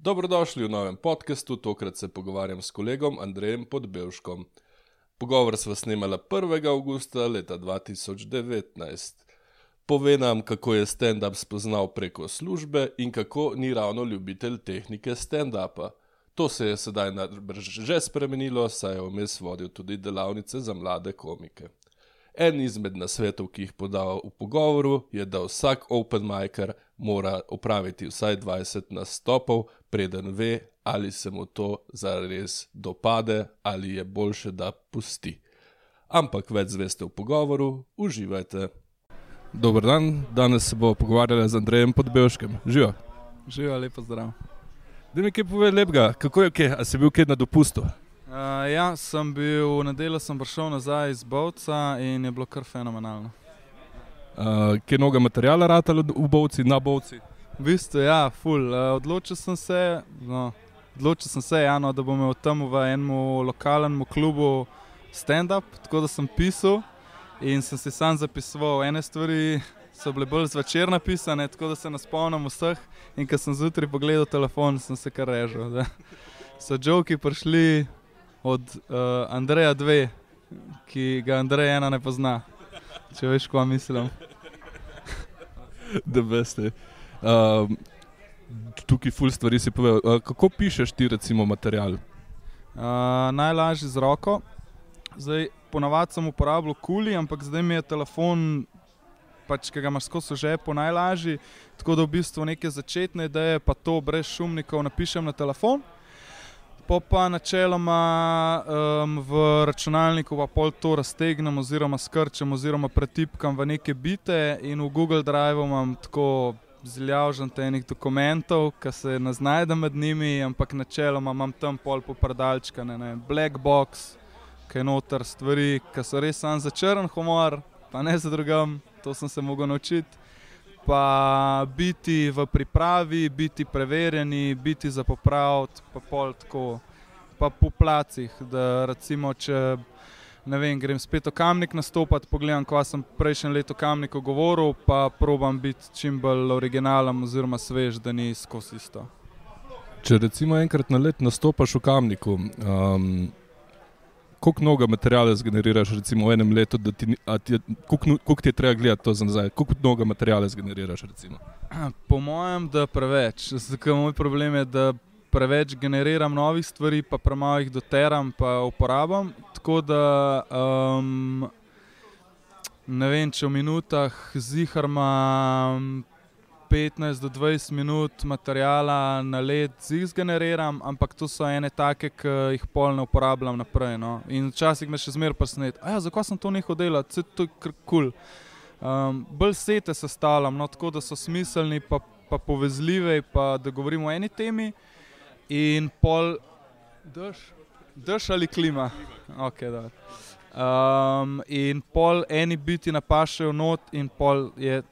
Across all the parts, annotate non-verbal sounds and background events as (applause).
Dobrodošli v novem podkastu, tokrat se pogovarjam s kolegom Andrejem Podbevškom. Pogovor sva snimala 1. augusta leta 2019. Pove nam, kako je stand-up spoznal preko službe in kako ni ravno ljubitelj tehnike stand-upa. To se je sedaj že spremenilo, saj je vmes vodil tudi delavnice za mlade komike. En izmed nasvetov, ki jih podaja v pogovoru, je, da vsak open micer mora opraviti vsaj 20 nastopov, preden ve, ali se mu to zares dopade ali je boljše, da pusti. Ampak več zveste v pogovoru, uživajte. Dobr dan, danes se bomo pogovarjali z Andrejem Podbevškem. Živijo. Živijo, lepo zdrav. Da mi kaj pove lepega, kako je, okay? a si bil kaj na dopustu? Uh, ja, sem bil v nedeljo, sem prišel nazaj iz Bovca in je bilo kar fenomenalno. Uh, kaj je noga materijala ratalo v Bovci, na Bovci? V bistvu, ja, ful. Uh, odločil sem se, no, odločil sem se ja, no, da bom imel tam v enem lokalnem klubu stand-up, tako da sem pisal in sem si sam zapisoval ene stvari. So bile bolj zvečer napisane, tako da se ne spomnim vseh. In ko sem zjutraj pogledal telefon, sem se kar režil. Da. So joki prišli od uh, Andreja 2, ki ga Andrej ena ne pozna. Če veš, kaj mislim. Da veste. Um, tukaj ful stvari si povedal. Uh, kako pišeš ti recimo material? Uh, najlažje z roko. Zdaj, ponavadi sem uporabljal kuli, ampak zdaj mi je telefon, pač, ki ga imaš skozi žepo, najlažji. Tako da v bistvu neke začetne ideje, pa to brez šumnikov napišem na telefon po pa načeloma um, v računalniku pa pol to raztegnem oziroma skrčem oziroma pretipkam v neke bite in v Google Drive imam tako zljavžen tenih dokumentov, ki se ne znajdem med njimi, ampak načeloma imam tam pol poprdalčka, ne, ne, black box, ki je noter stvari, ki so res sam za črn humor, pa ne za drugam, to sem se mogel naučiti pa biti v pripravi, biti preverjeni, biti za popraviti, pa pol tako, pa po placih. Da recimo, če ne vem, grem spet v kamnik nastopati, pogledam, ko sem prejšnje leto kamnik govoril, pa probam biti čim bolj originalen oziroma svež, da ni skozi isto. Če recimo enkrat na let nastopaš v kamniku, um, koliko mnogo materijala zgeneriraš recimo, v enem letu, ti, ti, koliko, koliko ti je treba gledati to za nazaj, koliko mnogo materijala zgeneriraš? Recimo? Po mojem, da preveč. Zakaj moj problem je, da preveč generiram novih stvari, pa premalo jih doteram, pa uporabljam. Tako da um, ne vem, če v minutah ziharma 15 do 20 minut materijala na let zgeneriram, ampak to so ene take, ki jih pol ne uporabljam naprej. No. In včasih me še zmeraj presneti, ja, zakaj sem to nehal delati, vse to je kar kul. Cool. Um, bolj sete sestavljam, no, tako da so smiselni, pa, pa povezljivi, pa da govorimo o eni temi. In pol, drž, drž ali klima. Okay, um, in pol eni biti napašajo not, in pol je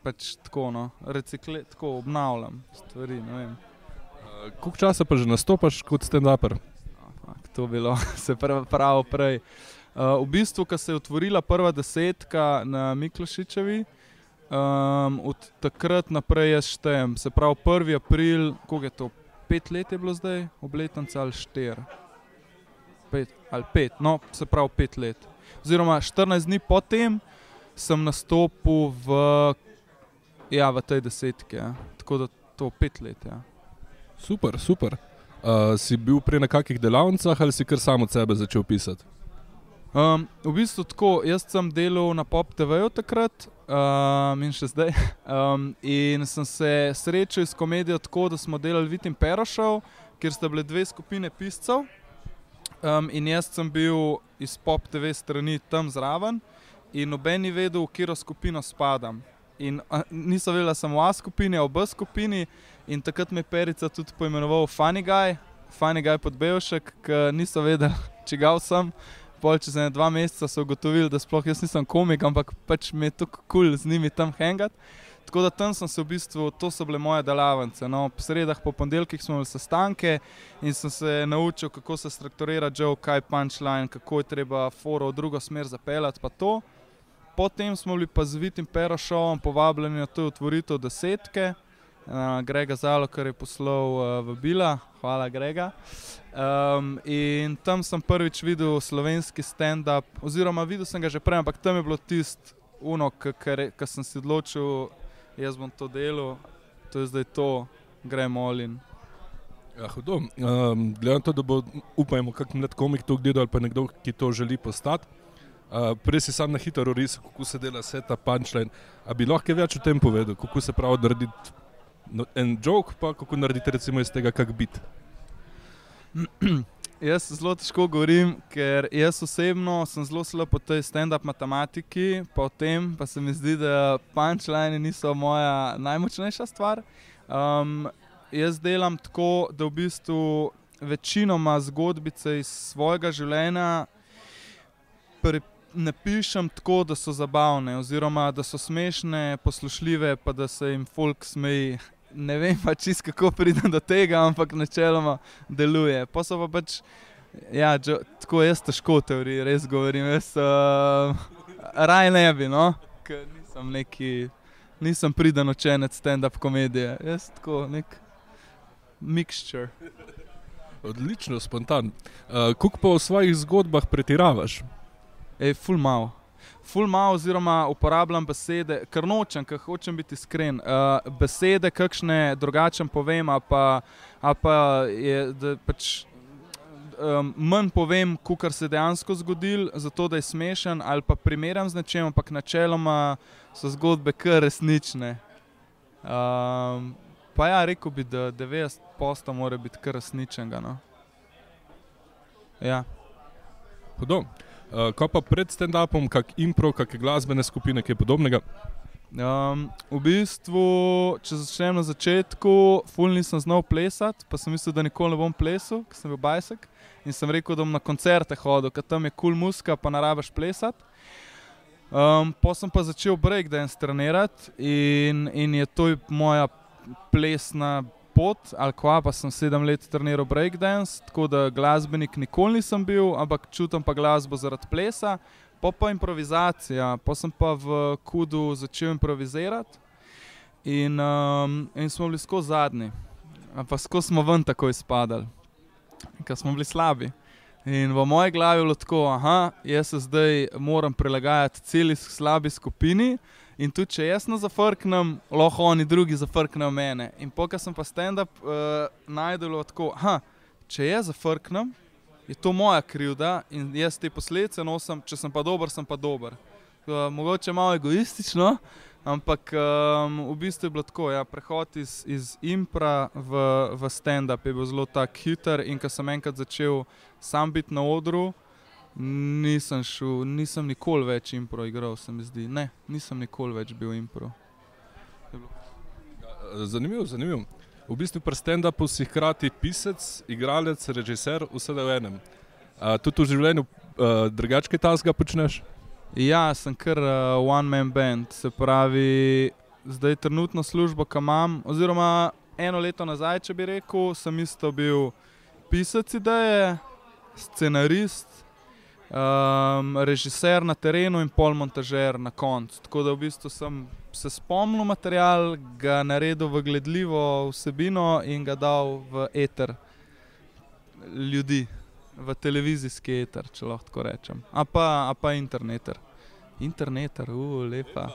pač tako, no, recikle, tako obnavljam stvari. Uh, koliko časa pa že nastopaš kot stand-upper? To bilo, (laughs) se pravi, prej. Uh, v bistvu, ko se je otvorila prva desetka na Miklošičevi, um, od takrat naprej jaz štejem. Se pravi, 1. april, koliko je to? Pet let je bilo zdaj, obletnica ali štir. Pet, ali pet, no, se pravi, pet let. Oziroma, 14 dni potem sem nastopil v Ja, v tej desetki, ja. tako da to pet let. Ja. Super, super. Uh, si bil prej na kakih delavnicah ali si kar samo od sebe začel pisati? Um, v bistvu tako, jaz sem delal na Pop TV-ju takrat um, in še zdaj. (laughs) Um, in sem se srečal s komedijo tako, da smo delali Vitim Perošov, kjer sta bile dve skupine piscev. Um, in jaz sem bil iz Pop TV strani tam zraven in noben ni vedel, v katero skupino spadam. In niso vedeli, da sem v A skupini, v B skupini. In takrat me je Perica tudi poimenoval Funny Guy, Funny Guy pod Belšek, ker niso vedeli, (laughs) če ga sem. Pol čez ne dva meseca so ugotovili, da sploh jaz nisem komik, ampak pač mi je tako kul cool z njimi tam hangat. Tako da tam sem se v bistvu, to so bile moje delavnice. No, po sredah, po ponedeljkih smo imeli sestanke in sem se naučil, kako se strukturira joke, kaj je punchline, kako je treba foro v drugo smer zapeljati. Potem smo bili pa z Vitim Perošovom povabljeni na to otvoritev desetke uh, Grega Zalo, ki je poslal uh, v Bila, hvala Grega. Um, in tam sem prvič videl slovenski stand-up, oziroma videl sem ga že prej, ampak tam je bilo tisto, ki sem si odločil, jaz bom to delal, to je zdaj to, gremo olin. Ja, hudo. Um, Gledam to, da bo, upajmo, kak mlad komik to gledal ali pa nekdo, ki to želi postati. Uh, prej si sam na hitro risal, kako se dela vse ta punčline. A bi lahko več o tem povedal, kako se pravi narediti no, en jok, pa kako narediti recimo iz tega kak bit. (clears throat) Jaz zelo težko govorim, ker jaz osebno sem zelo slab po tej stand-up matematiki, pa o tem pa se mi zdi, da punčline niso moja najmočnejša stvar. Um, jaz delam tako, da v bistvu večinoma zgodbice iz svojega življenja napišem tako, da so zabavne, oziroma da so smešne, poslušljive, pa da se jim folk smeji. Ne vem pa čist, kako pridem do tega, ampak načeloma deluje. Pa so pa pač, ja, džo, tako jaz težko teorij, res govorim, jaz uh, raj ne bi, no, ker nisem neki, nisem priden učenec stand-up komedije, jaz tako nek mixture. Odlično, spontan. Uh, Kako pa v svojih zgodbah pretiravaš? Ej, ful mal. Ful mal, oziroma uporabljam besede, ker nočem, ker hočem biti iskren. Uh, besede, kakšne drugačen povem, a pa, a pa je, da pač. Um, manj povem, kar se je dejansko zgodilo, zato da je smešen ali pa primerjam z nečem, ampak načeloma so zgodbe kar resnične. Um, Pa ja, rekel bi, da 90% mora biti kar resničnega. No. Ja. Hudo. Uh, ko pa pred stand-upom, kak impro, kakšne glasbene skupine, kaj podobnega? Um, v bistvu, če začnem na začetku, ful nisem znal plesati, pa sem mislil, da nikoli ne bom plesal, ker sem bil bajsek. In sem rekel, da bom na koncerte hodil, ker tam je kul cool muska, pa narabaš plesati. Um, pa sem pa začel breakdance trenirati in, in je to moja plesna pot, ali kva, pa sem sedem let treniral breakdance, tako da glasbenik nikoli nisem bil, ampak čutim pa glasbo zaradi plesa, pa pa improvizacija, pa sem pa v kudu začel improvizirati in, um, in smo bili skozi zadnji, pa skozi smo ven tako izpadali, ker smo bili slabi. In v moji glavi je bilo tako, da jaz se zdaj moram prilagajati celi slabi skupini, In tudi, če jaz ne zafrknem, lahko oni drugi zafrknejo mene. In pokaj sem pa stand-up uh, najdel tako, da če jaz zafrknem, je to moja krivda in jaz te posledice nosim, če sem pa dober, sem pa dober. Uh, mogoče malo egoistično, ampak um, v bistvu je bilo tako. Ja, prehod iz, iz impra v, v stand-up je bil zelo tak hiter in ko sem enkrat začel sam biti na odru nisem šel, nisem nikoli več impro igral, se mi zdi. Ne, nisem nikoli več bil impro. Zanimivo, zanimivo. V bistvu pri stand-upu si hkrati pisec, igralec, režiser, vse v enem. A, tudi v življenju uh, drugačke tasga počneš? Ja, sem kar uh, one-man band, se pravi, zdaj trenutno službo, ki imam, oziroma eno leto nazaj, če bi rekel, sem isto bil pisec ideje, scenarist, um, režiser na terenu in pol montažer na koncu. Tako da v bistvu sem se spomnil material, ga naredil v gledljivo vsebino in ga dal v eter ljudi, v televizijski eter, če lahko tako rečem. A pa, a pa interneter. Interneter, uf, uh, lepa.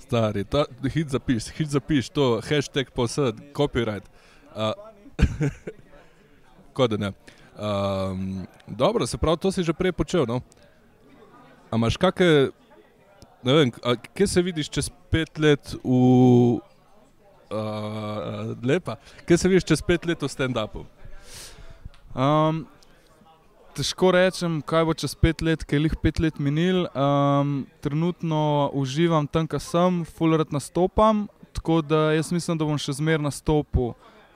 Stari, ta hit zapiš, hit zapiš, to hashtag posed, copyright. Uh, (laughs) Kot da ne. Um, dobro, se pravi, to si že prej počel. No? Ampak, kakšne, ne vem, kje se vidiš čez pet let v. Uh, lepa, kje se vidiš čez pet let v stand-upu? Um, težko rečem, kaj bo čez pet let, ker je jih pet let minil. Um, trenutno uživam tam, kjer sem, fullerot nastopam, tako da jaz mislim, da bom še zmeraj nastopil.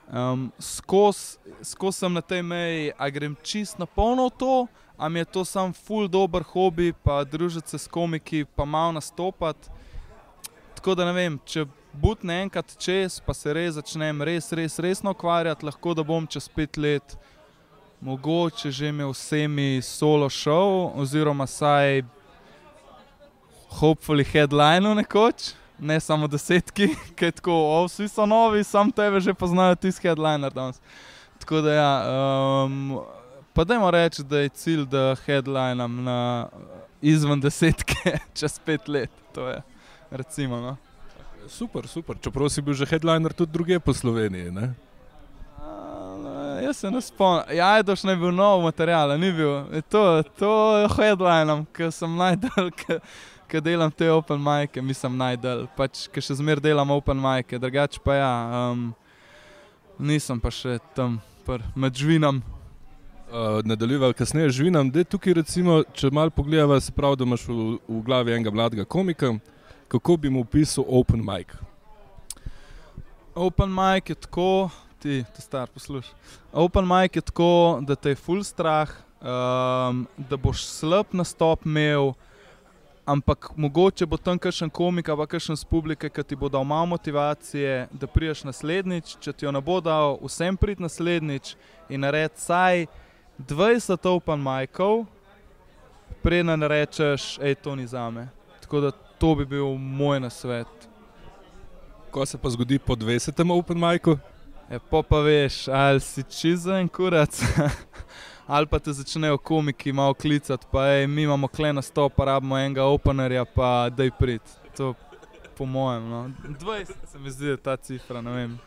Um, Skozi sem na tej meji, a grem čist na polno to, a mi je to sam full dober hobi, pa družiti se s komiki, pa malo nastopati. Tako da ne vem, če butne enkrat čez, pa se res začnem res, res resno ukvarjati, lahko da bom čez pet let mogoče že imel vsemi solo show, oziroma saj hopefully headline nekoč. Ne samo desetki, (laughs) ki je tako, o, vsi so novi, sam tebe že poznajo, ti si headliner danes. Tako da ja, um, pa dajmo reči, da je cilj, da headlinam na izven desetke (laughs) čez pet let. To je, recimo. No. Super, super. Čeprav si bil že headliner tudi druge po Sloveniji. Ne? A, Jaz se ne spomnim. Ja, je došlo, ne bil nov material, ni bil. Je To, to je headline, ki sem najdel, ki delam te open majke, mislim najdel. Pač, ki še zmeraj delam open majke, drugače pa ja, um, nisem pa še tam pr, med žvinom. Uh, Nadaljeval kasneje živinam, da tukaj, recimo, če malo pogledava, se pravi, da imaš v, v glavi enega mladega komika, kako bi mu opisal open mic. Open mic je tako, ti, ti star poslušaj. Open mic je tako, da te je full strah, um, da boš slab nastop imel, ampak mogoče bo tam kakšen komik ali kakšen z publike, ki ti bo dal malo motivacije, da priješ naslednjič, če ti jo ne bo dal, vsem prid naslednjič in nared saj 20 open micov, preden rečeš, hej, to ni zame. Tako da to bi bil moj nasvet. Ko se pa zgodi po 20. open micu, E, pa pa veš, ali si čizen kurac, (laughs) ali pa te začnejo komiki malo klicati, pa ej, mi imamo kle na sto, pa rabimo enega openerja, pa daj prid. To po mojem. No. 20 se mi zdi, da je ta cifra, ne vem.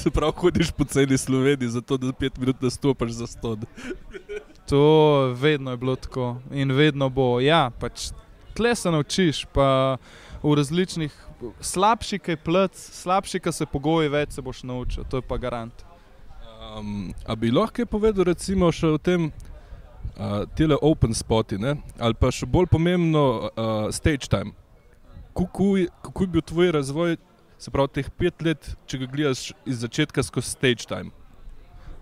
se pravi, hodiš po celi Sloveniji, zato da 5 minut nastopaš za 100. To vedno je bilo tako in vedno bo. Ja, pač tle se naučiš, pa v različnih, slabši kaj plc, slabši kaj se pogoji, več se boš naučil, to je pa garant. Um, a bi lahko povedal, recimo, še o tem, uh, tele open spoti, ne? ali pa še bolj pomembno, uh, stage time. Kako je, bil tvoj razvoj, se pravi, teh pet let, če ga gledaš iz začetka skozi stage time?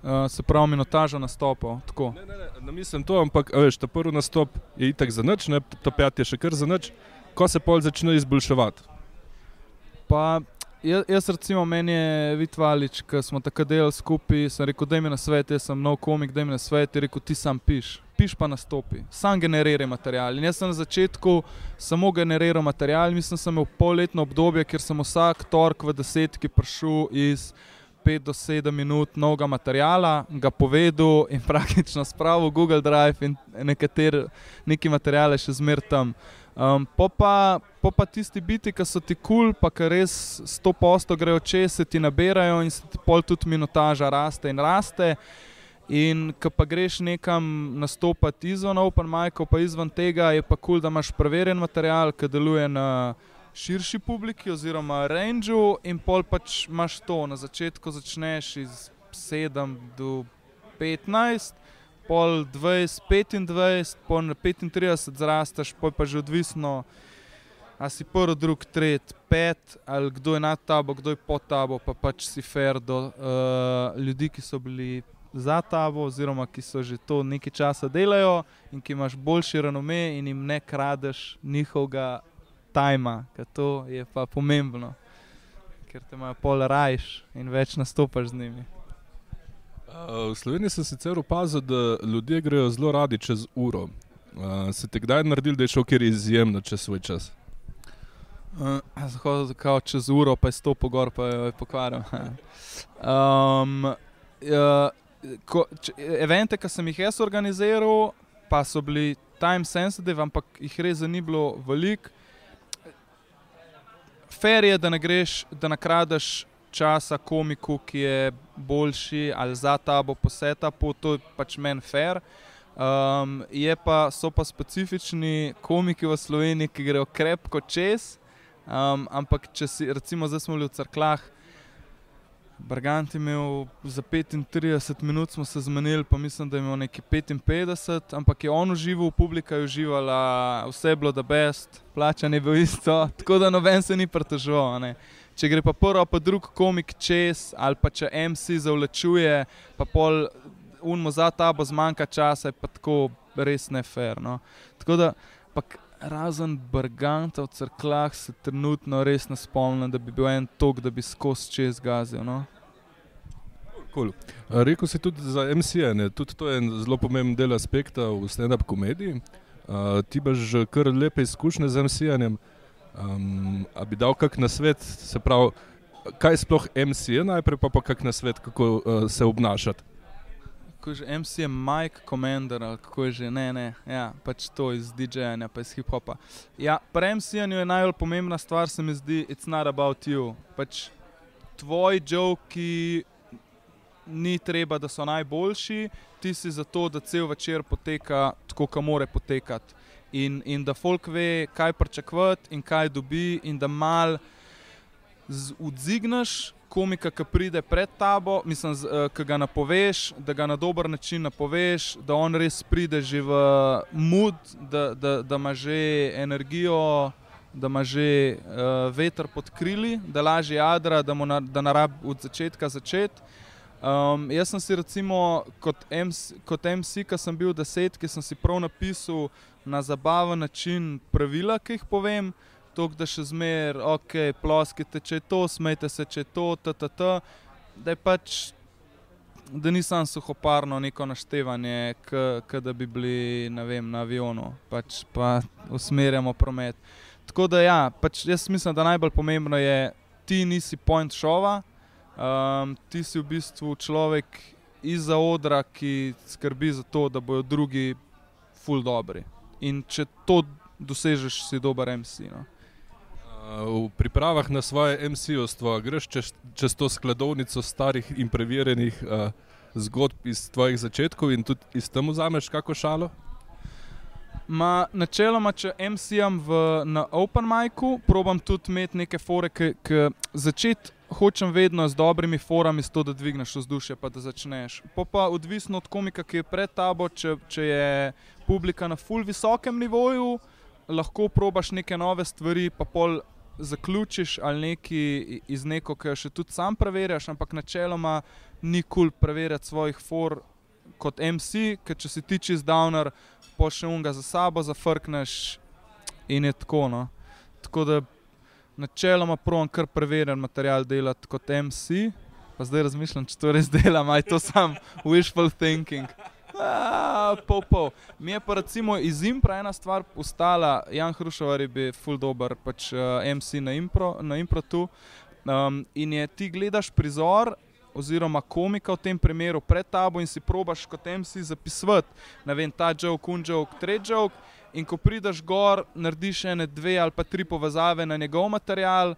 Uh, se pravi, minutaža nastopov, tako. Ne, ne, ne, ne mislim to, ampak veš, ta prvi nastop je itak za nič, ne, ta pet je še kar za nič, ko se pol začne izboljševati. Pa jaz, jaz recimo meni je Vitvalič, ki smo tako delali skupaj, sem rekel, da mi na svet, jaz sem nov komik, da mi na svet, je rekel, ti sam piš. Piš pa nastopi, sam generiraj material. In jaz sem na začetku samo generiral material, mislim, sem imel polletno obdobje, kjer sem vsak torek v desetki prišel iz 5 do 7 minut novega materiala, ga povedal in (laughs) praktično spravil Google Drive in nekateri neki materiale še zmer tam. Um, po, pa, po pa tisti biti, ki so ti kul, cool, pa ki res 100% grejo čez, se ti nabirajo in se ti pol tudi minutaža raste in raste. In ko pa greš nekam nastopati izven Open Mic, pa izven tega je pa kul, cool, da imaš preverjen material, ki deluje na širši publiki oziroma rangeu in pol pač imaš to. Na začetku začneš iz 7 do 15 pol 20, 25, pol na 35 zrasteš, pol pa že odvisno, a si prvi, drugi, tretji, pet, ali kdo je nad tabo, kdo je pod tabo, pa pač si fair do uh, ljudi, ki so bili za tabo, oziroma ki so že to nekaj časa delajo in ki imaš boljši renome in jim ne kradeš njihovega tajma, ker to je pa pomembno, ker te imajo pol rajš in več nastopaš z njimi. Uh, v Sloveniji sem sicer opazil, da ljudje grejo zelo radi čez uro. Uh, se te kdaj naredil, da je šel kjer izjemno čez svoj čas? Uh, Zahodno kao čez uro, pa je sto pogor, pa je pokvaril. (laughs) um, uh, ko, če, evente, ki sem jih jaz organiziral, pa so bili time sensitive, ampak jih res ni bilo veliko. Fer je, da ne greš, da nakradeš časa komiku, ki je boljši ali za tabo po setupu, to je pač meni fair. Um, je pa, so pa specifični komiki v Sloveniji, ki grejo krepko čez. Um, ampak, če si, recimo, zdaj smo bili v crklah, Brgant je imel za 35 minut, smo se zmenili, pa mislim, da je imel neki 55, ampak je on užival, publika je uživala, vse je bilo da best, plačan je bil isto, (laughs) tako da noben se ni pritoževal. Če gre pa prvo, pa drug komik čez, ali pa če MC zavlačuje, pa pol unmo za ta bo zmanjka časa, je pa tako res ne fair. No. Tako da, pa razen Brganta v crklah se trenutno res ne spomnim, da bi bil en tok, da bi skozi čez gazil. No. Cool. Rekl si tudi za MCN, tudi to je en zelo pomemben del aspekta v stand-up komediji. Uh, ti imaš kar lepe izkušnje z MCN-jem. Um, a bi dal kak na svet, se pravi, kaj sploh MC je najprej, pa pa kak na svet, kako uh, se obnašati. Kako že MC je Mike Commander, kako je že ne, ne, ja, pač to iz DJ-ja, pa iz hip-hopa. Ja, pri MC-ju je najbolj pomembna stvar, se mi zdi, it's not about you. Pač tvoji joki ni treba, da so najboljši, ti si zato, da cel večer poteka tako, kot mora potekati. In, in da folk ve, kaj pričakovati in kaj dobi, in da mal odzigneš komika, ki pride pred tabo, mislim, uh, ki ga napoveš, da ga na dober način napoveš, da on res pride že v mud, da, da, da ima že energijo, da ima že uh, veter pod krili, da lažje jadra, da na, da narab od začetka začeti. Um, jaz sem si recimo kot MC, kot MC ki sem bil deset, ki sem si prav napisal na zabaven način pravila, ki jih povem, to, da še zmer, ok, ploskite, če je to, smejte se, če je to, ttt, da je pač, da nisem suhoparno neko naštevanje, k, da bi bili vem, na avionu, pač pa usmerjamo promet. Tako da ja, pač jaz mislim, da najbolj pomembno je, ti nisi point šova. Um, ti si v bistvu človek izza odra, ki skrbi za to, da bodo drugi ful dobri. In če to dosežeš, si dober MC. No. V pripravah na svoje MC-ovstvo greš čez, čez to skladovnico starih in preverjenih uh, zgodb iz tvojih začetkov in tudi iz tam vzameš kako šalo? Ma, načeloma, če MC-am na Open Micu, probam tudi imeti neke fore, ki začeti hočem vedno z dobrimi forami, to, da dvigneš vzdušje, pa da začneš. Po pa odvisno od komika, ki je pred tabo, če, če je publika na full visokem nivoju, lahko probaš neke nove stvari, pa pol zaključiš ali neki iz neko, ki jo še tudi sam preverjaš, ampak načeloma ni kul cool preverjati svojih for kot MC, ker če si ti čez downer, pošlji unga za sabo, zafrkneš in je tako. No. Tako da načeloma provam kar preverjen material delati kot MC, pa zdaj razmišljam, če to res delam, aj to sam wishful thinking. Ah, pol, pol. Mi je pa recimo iz Impra ena stvar ustala, Jan Hrušovar je bil full dober, pač uh, MC na Impro, na Impro tu. Um, in je ti gledaš prizor, oziroma komika v tem primeru pred tabo in si probaš kot MC zapisati, ne vem, ta joke, kun joke, tretji joke. In ko prideš gor, narediš ene dve ali pa tri povezave na njegov material,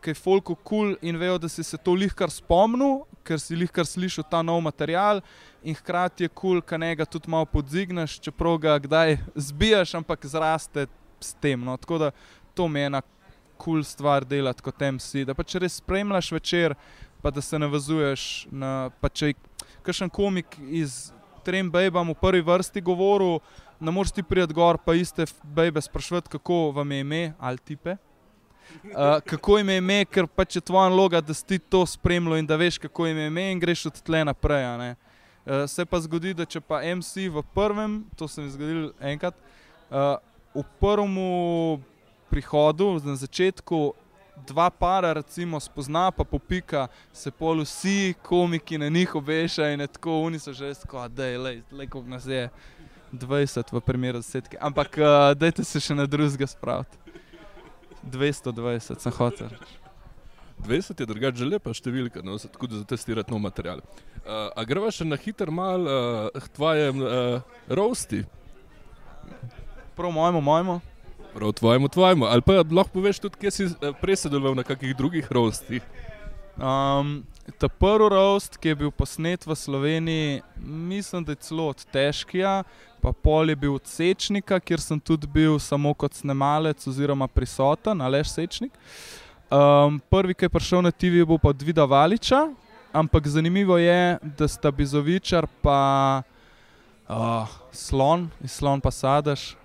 ki je folko kul cool in vejo, da si se to lihkar spomnil, ker si lihkar slišal ta nov material. In hkrati je kul, cool, kaj njega tudi malo podzigneš, čeprav ga kdaj zbijaš, ampak zraste s tem. No. Tako da to mi je ena kul cool stvar delati kot MC, da pa če res spremljaš večer, pa da se navezuješ na. Če je kakšen komik iz Trem Bejbam v prvi vrsti govoril, ne moreš ti priti gor, pa iste bebe sprašvati, kako vam je ime ali tipe. Uh, kako jim je ime, ker pač je tvoja naloga, da si ti to spremljal in da veš, kako jim je ime, in greš od tle naprej. Uh, se pa zgodi, da če pa MC v prvem, to se mi je zgodilo enkrat, uh, v prvem prihodu, na začetku, dva para, recimo, spozna, pa popika, se pol vsi komiki na njih obešajo in tako oni so že skoro, da je le, le kako nas je. 20 v primeru desetke, ampak uh, dajte se še na drugega spraviti. 220 sem hotel. 20 je drugače lepa številka, no, tako da za testirati nov material. Uh, a greva še na hiter mal uh, tvojem uh, rosti? Prav mojemu, mojemu. Prav tvojemu, tvojemu. Ali pa lahko poveš tudi, kje si prej sodeloval na kakih drugih rostih? Um, ta prvi roast, ki je bil posnet v Sloveniji, mislim, da je celo od težkega, pa pol je bil od Sečnika, kjer sem tudi bil samo kot snemalec oziroma prisoten, ali Sečnik. Um, prvi, ki je prišel na TV, je bil pa Dvida Valiča, ampak zanimivo je, da sta Bizovičar pa uh, Slon, Slon pa Sadaš,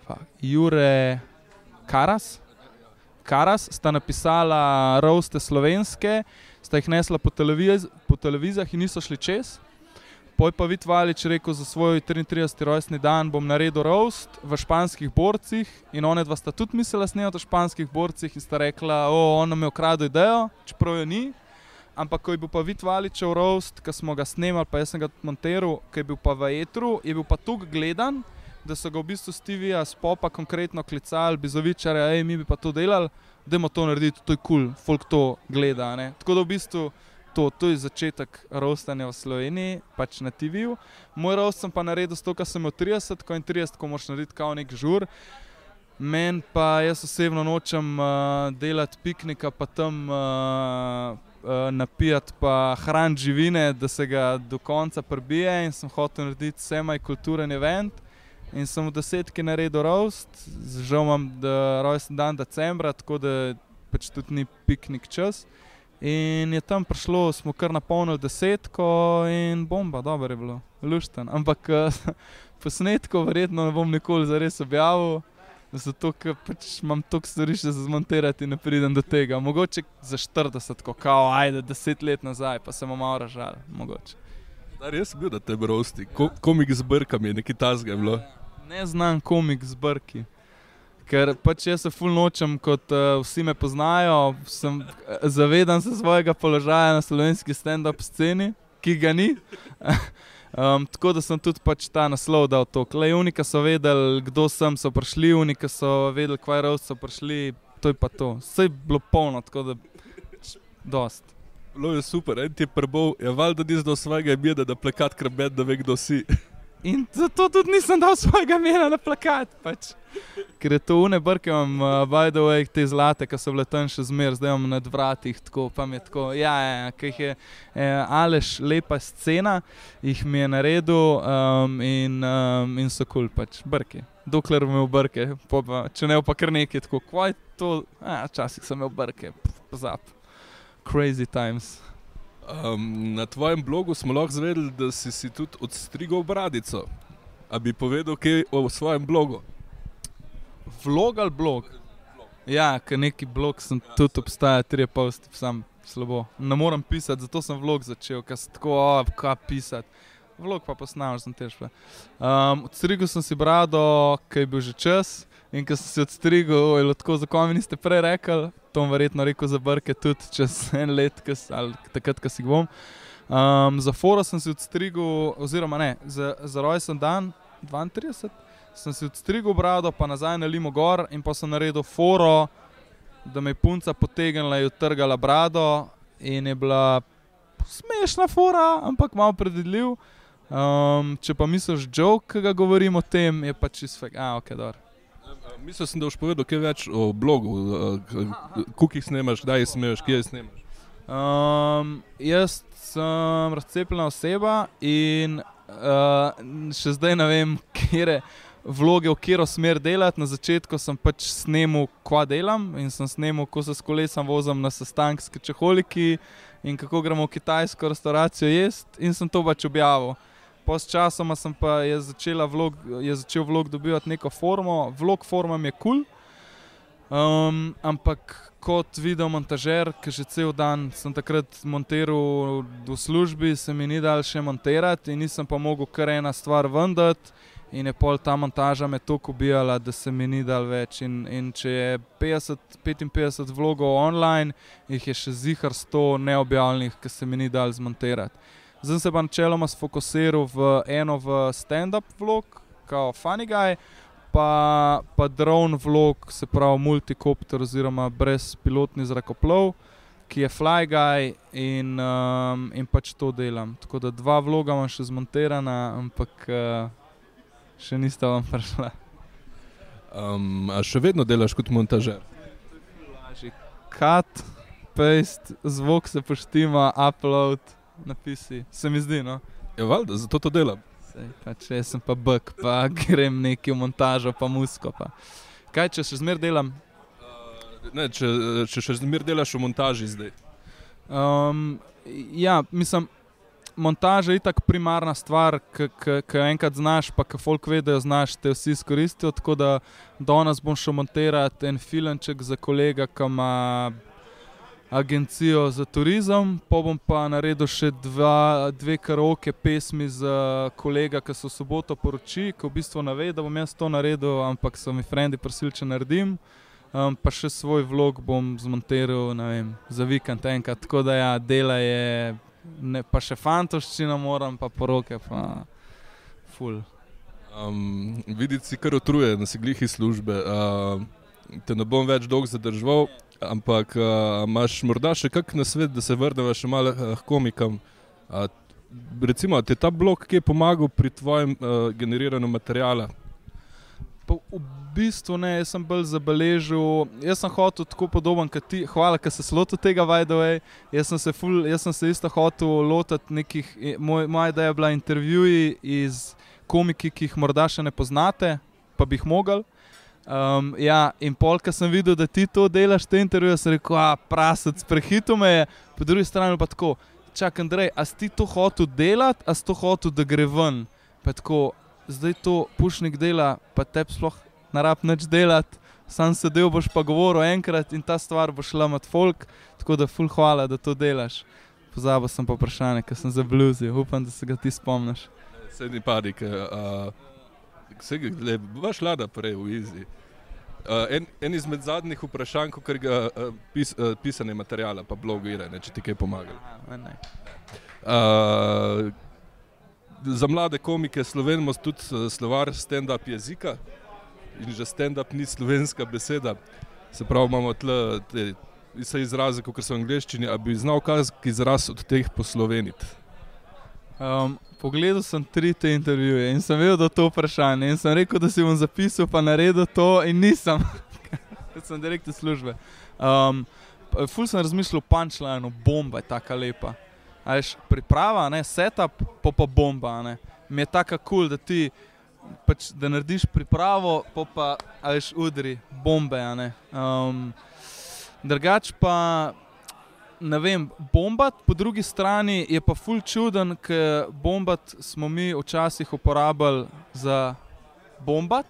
Jure Karas. Karas sta napisala roaste slovenske sta jih nesla po, televiz po televizijah in niso šli čez. Poj pa vid Valič rekel za svoj 33. rojstni dan, bom naredil roast v španskih borcih in one dva sta tudi mislila snemati v španskih borcih in sta rekla, o, on nam je ukradel idejo, čeprav jo ni. Ampak ko je bil pa vid Valičev roast, ki smo ga snemali, pa jaz sem ga monteral, ki je bil pa v etru, je bil pa tukaj gledan, da so ga v bistvu Stevija spopa konkretno klicali, bizovičarja, hej, mi bi pa to delali, dajmo to narediti, to je kul, cool, folk to gleda. Ne? Tako da v bistvu to, to je začetek rostanja v Sloveniji, pač na TV-ju. Moj rost sem pa naredil s to, kar sem imel 30, ko in 30, ko moraš narediti kao nek žur. Meni pa jaz osebno nočem uh, delati piknika, pa tam uh, uh, napijati, pa hraniti živine, da se ga do konca prebije. In sem hotel narediti semaj kulturen event. In sem v desetki naredil rost, žal imam rojsten dan decembra, tako da pač tudi ni piknik čas. In je tam prišlo, smo kar napolnili desetko in bomba, dobro je bilo, lušten. Ampak (laughs) posnetko verjetno ne bom nikoli zares objavil. Zato, ker pač imam toliko stvari še za zmontirati in ne pridem do tega. Mogoče za 40, kot kao, ajde, 10 let nazaj, pa se bomo malo ražali. Da, res je bil, da te brosti. Ko, komik z brkami, nekaj tasga je bilo. Ne znam komik z brki. Ker pač jaz se ful nočem, kot uh, vsi me poznajo, sem, zavedam se svojega položaja na slovenski stand-up sceni, ki ga ni. (laughs) Um, tako da sem tudi pač ta naslov dal to. Le unika so vedeli, kdo sem, so prišli, unika so vedeli, kaj rož so prišli, to je pa to. Vse je bilo polno, tako da dost. Bilo je super, en ti je prbol, je valjda ni zdal svojega imena, da plekat krbet, da ve, kdo si. (laughs) In zato tudi nisem dal svojega imena na plakat. Pač. Ker je to une brke, imam, uh, by the way, te zlate, ki so bile tam še zmer, zdaj imam nad vratih, tako pa mi je tako. Ja, ja, ja ki jih je eh, Aleš lepa scena, jih mi je naredil um, in, um, in so kul, cool, pač brke. Dokler bom imel brke, pa, če ne pa kar nekaj, tako, kaj to, včasih sem imel brke, pozap. Crazy times. Um, na tvojem blogu smo lahko zvedeli, da si, si tudi odstrigel bradico. A bi povedal, kaj o svojem blogu? Vlog ali blog? Ja, ker neki blog sem ja, tudi obstaja, tri posti, sam slabo. Ne morem pisati, zato sem vlog začel, ker sem tako, kaj pisati. Vlog pa posnamem, sem tež. Um, odstrigel sem si brado, kaj je bil že čas. In ko sem se odstrigel, je tako, zakaj mi niste prej rekli, to bom verjetno rekel za brke tudi čez (laughs) en let, kas, ali takrat, ko si bom. Um, za foro sem se odstrigel, oziroma ne, za, za rojsten dan 32, sem se odstrigel brado, pa nazaj na Limo Gor in pa sem naredil foro, da me je punca potegnila in utrgala brado in je bila smešna fora, ampak malo predvidljiv. Um, če pa misliš, joke, ki ga govorim o tem, je pa čisto fek. Ah, ok, dobro. Mislil sem, da boš povedal kaj več o blogu, kako jih snemaš, kdaj jih snemaš, kje jih snemaš. Um, jaz sem razcepljena oseba in uh, še zdaj ne vem, kje vloge, v katero smer delati. Na začetku sem pač snemal, kva delam in sem snemal, ko se s kolesom vozim na sestank s čeholiki in kako gremo v kitajsko restauracijo jesti in sem to pač objavil. Postčasoma sem pa je vlog, je začel vlog dobivati neko formo, vlog forma je kul. Cool. Um, ampak kot video montažer, ki že cel dan sem takrat montiral v službi, se mi ni dal še montirati in nisem pa mogel kar ena stvar vendati. In je pol ta montaža me toliko ubijala, da se mi ni dal več. In, in če je 50, 55 vlogov online, jih je še zihar 100 neobjavljenih, ki se mi ni dal zmontirati. Zdaj se pa načeloma sfokusiral v eno v stand-up vlog, kot Funny Guy, pa, pa drone vlog, se pravi multikopter oziroma brezpilotni zrakoplov, ki je Fly Guy in, um, in pač to delam. Tako da dva vloga imam še zmontirana, ampak uh, še nista vam prišla. Um, a še vedno delaš kot montažer? Cut, paste, zvok se poštima, upload napisi, se mi zdi. No? Ja, valjda, zato to delam. Sej, pa če sem pa bik, pa (laughs) grem neki v montažo, pa musko. Pa. Kaj če še zmer delam? Uh, ne, če, če še zmer delaš v montaži zdaj. Um, ja, mislim. Montaža je tako primarna stvar, ki jo enkrat znaš, pa ki folk ve, da jo znaš, te vsi izkoristijo. Tako da danes bom šel montirati en filmček za kolega, ki ima agencijo za turizem, pa bom pa naredil še dva, dve karaoke pesmi za kolega, ki so soboto poroči, ki v bistvu ne ve, da bom jaz to naredil, ampak so mi frendi prosili, če naredim. Um, pa še svoj vlog bom zmontiral vem, za vikend enkrat, tako da ja, dela je, ne, pa še fantoščina moram, pa poroke, pa ful. Um, Videti si kar otruje, da si glih iz službe. Uh, te ne bom več dolgo zadržal, ampak uh, imaš morda še kak na svet, da se vrnemo še malo uh, komikam. Uh, recimo, ti je ta blok, ki je pomagal pri tvojem uh, generiranju materijala? Pa v bistvu ne, jaz sem bolj zabeležil. Jaz sem hotel tako podoben kot ti, hvala, ker se lotil tega Vajdove. Jaz, jaz sem se isto hotel lotiti nekih, moj, moja ideja je bila intervjuji iz komiki, ki jih morda še ne poznate, pa bi jih mogli. Um, ja, in pol, ki sem videl, da ti to delaš, te intervjuje, sem rekel, a prasec, prehito me je, po drugi strani pa tako. Čakaj, Andrej, a si ti to hotel delati, a si to hotel, da gre ven? Pa tako, zdaj to pušnik dela, pa te sploh ne rab več delati, sam sedel boš pa govoril enkrat in ta stvar bo šla med folk, tako da ful hvala, da to delaš. Pozabil sem pa vprašanje, ker sem zabluzil, upam, da se ga ti spomniš. Sedni padik. Uh... Vse je vaš lada prej v Izi. Uh, en, en izmed zadnjih vprašanj, ko ga uh, pis, uh, pisanje materijala, pa blogiranje, če ti kaj pomaga. Uh, za mlade komike slovenimo tudi slovar stand-up jezika in že stand-up ni slovenska beseda. Se pravi, imamo tle te, izraze, kot so v angleščini, a bi znal kazati izraz od teh posloveniti. Um, pogledal sem tri te intervjuje in sem vedel, da je to vprašanje. In sem rekel, da si bom zapisal, pa naredil to, in nisem, ker (laughs) sem direktor službe. Um, ful sem razmišljal, punčlajno, bomba je tako lepa. Ajš, priprava, ne, setup, pa pa bomba. Ne. Mi je tako kul, cool, da ti pač, da narediš pripravo, pa pa ajš udri, bombe. Um, drugač pa ne vem, bombat, po drugi strani je pa ful čuden, ker bombat smo mi včasih uporabljali za bombat.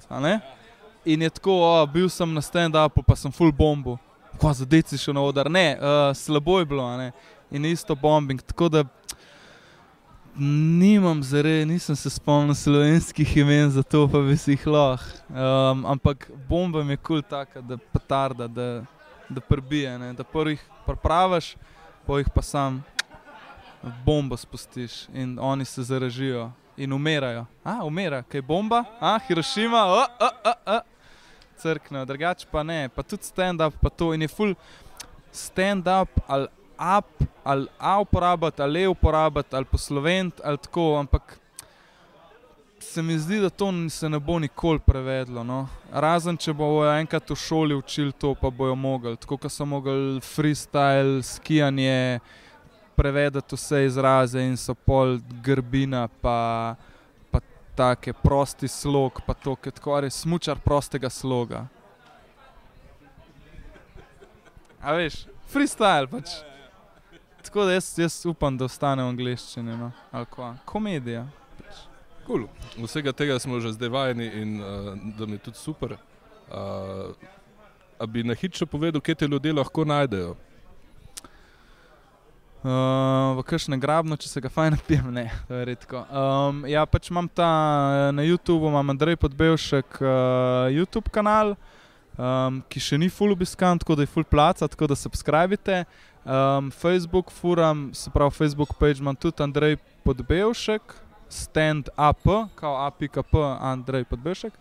In je tako, o, bil sem na stand-upu, pa sem full bombo, ko za deci šel na oder. Ne, uh, slabo je bilo, in isto bombing. Tako da nimam zare, nisem se spomnil slovenskih imen za to, pa bi si jih lahko. Um, ampak bomba mi je kul cool taka, da petarda, da, da prbije, ne? da prvih praviš, pa jih pa sam bombo spustiš in oni se zaražijo in umirajo. A, umira, kaj je bomba, a, Hirošima, a, a, a, a. crkne, drugače pa ne, pa tudi stand-up, pa to in je full stand-up ali up, ali a uporabiti, ali e uporabiti, ali poslovent, ali tako, ampak se mi zdi, da to se ne bo nikoli prevedlo. No? Razen če bo enkrat v šoli učili to, pa bojo mogli. Tako kot so mogli freestyle, skijanje, prevedati vse izraze in so pol grbina, pa, pa take prosti slog, pa to, ki tako je smočar prostega sloga. A veš, freestyle pač. Tako da jaz, jaz upam, da ostane v angleščini, no? ali kva, komedija. Cool. Vsega tega smo že zdaj vajeni in uh, da mi je tudi super. Uh, a bi na hitro povedal, kje te ljudje lahko najdejo? Uh, v kakšnem grabnu, če se ga fajn napijem, ne, to je redko. Um, ja, pač imam ta na YouTubu, imam Andrej Podbevšek uh, YouTube kanal, um, ki še ni full obiskan, tako da je full placa, tako da subskrbite. Um, Facebook furam, se pravi Facebook page imam tudi Andrej Podbevšek stand-up, kao apik.p, Andrej Podbešek.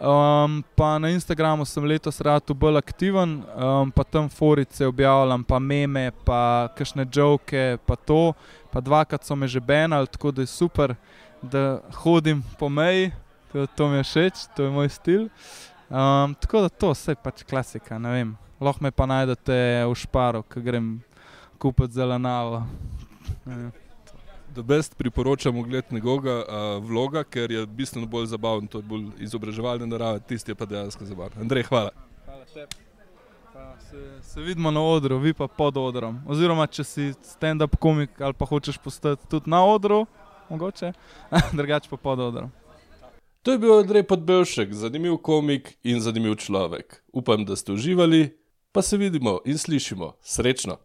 Um, pa na Instagramu sem letos rado bolj aktiven, um, pa tam forice objavljam, pa meme, pa kakšne joke, pa to. Pa dvakrat so me že benali, tako da je super, da hodim po meji, to, to mi je všeč, to je moj stil. Um, tako da to vse pač klasika, ne vem. Lahko me pa najdete v šparu, ko grem kupiti zelenavo. (laughs) Da best priporočam ogled njegovega uh, vloga, ker je bistveno bolj zabaven, to je bolj izobraževalne narave, tisti je pa dejansko zabaven. Andrej, hvala. Hvala tebi. Se, se vidimo na odru, vi pa pod odrom. Oziroma, če si stand-up komik ali pa hočeš postati tudi na odru, mogoče, (laughs) drugače pa pod odrom. To je bil Andrej Podbevšek, zanimiv komik in zanimiv človek. Upam, da ste uživali, pa se vidimo in slišimo. Srečno!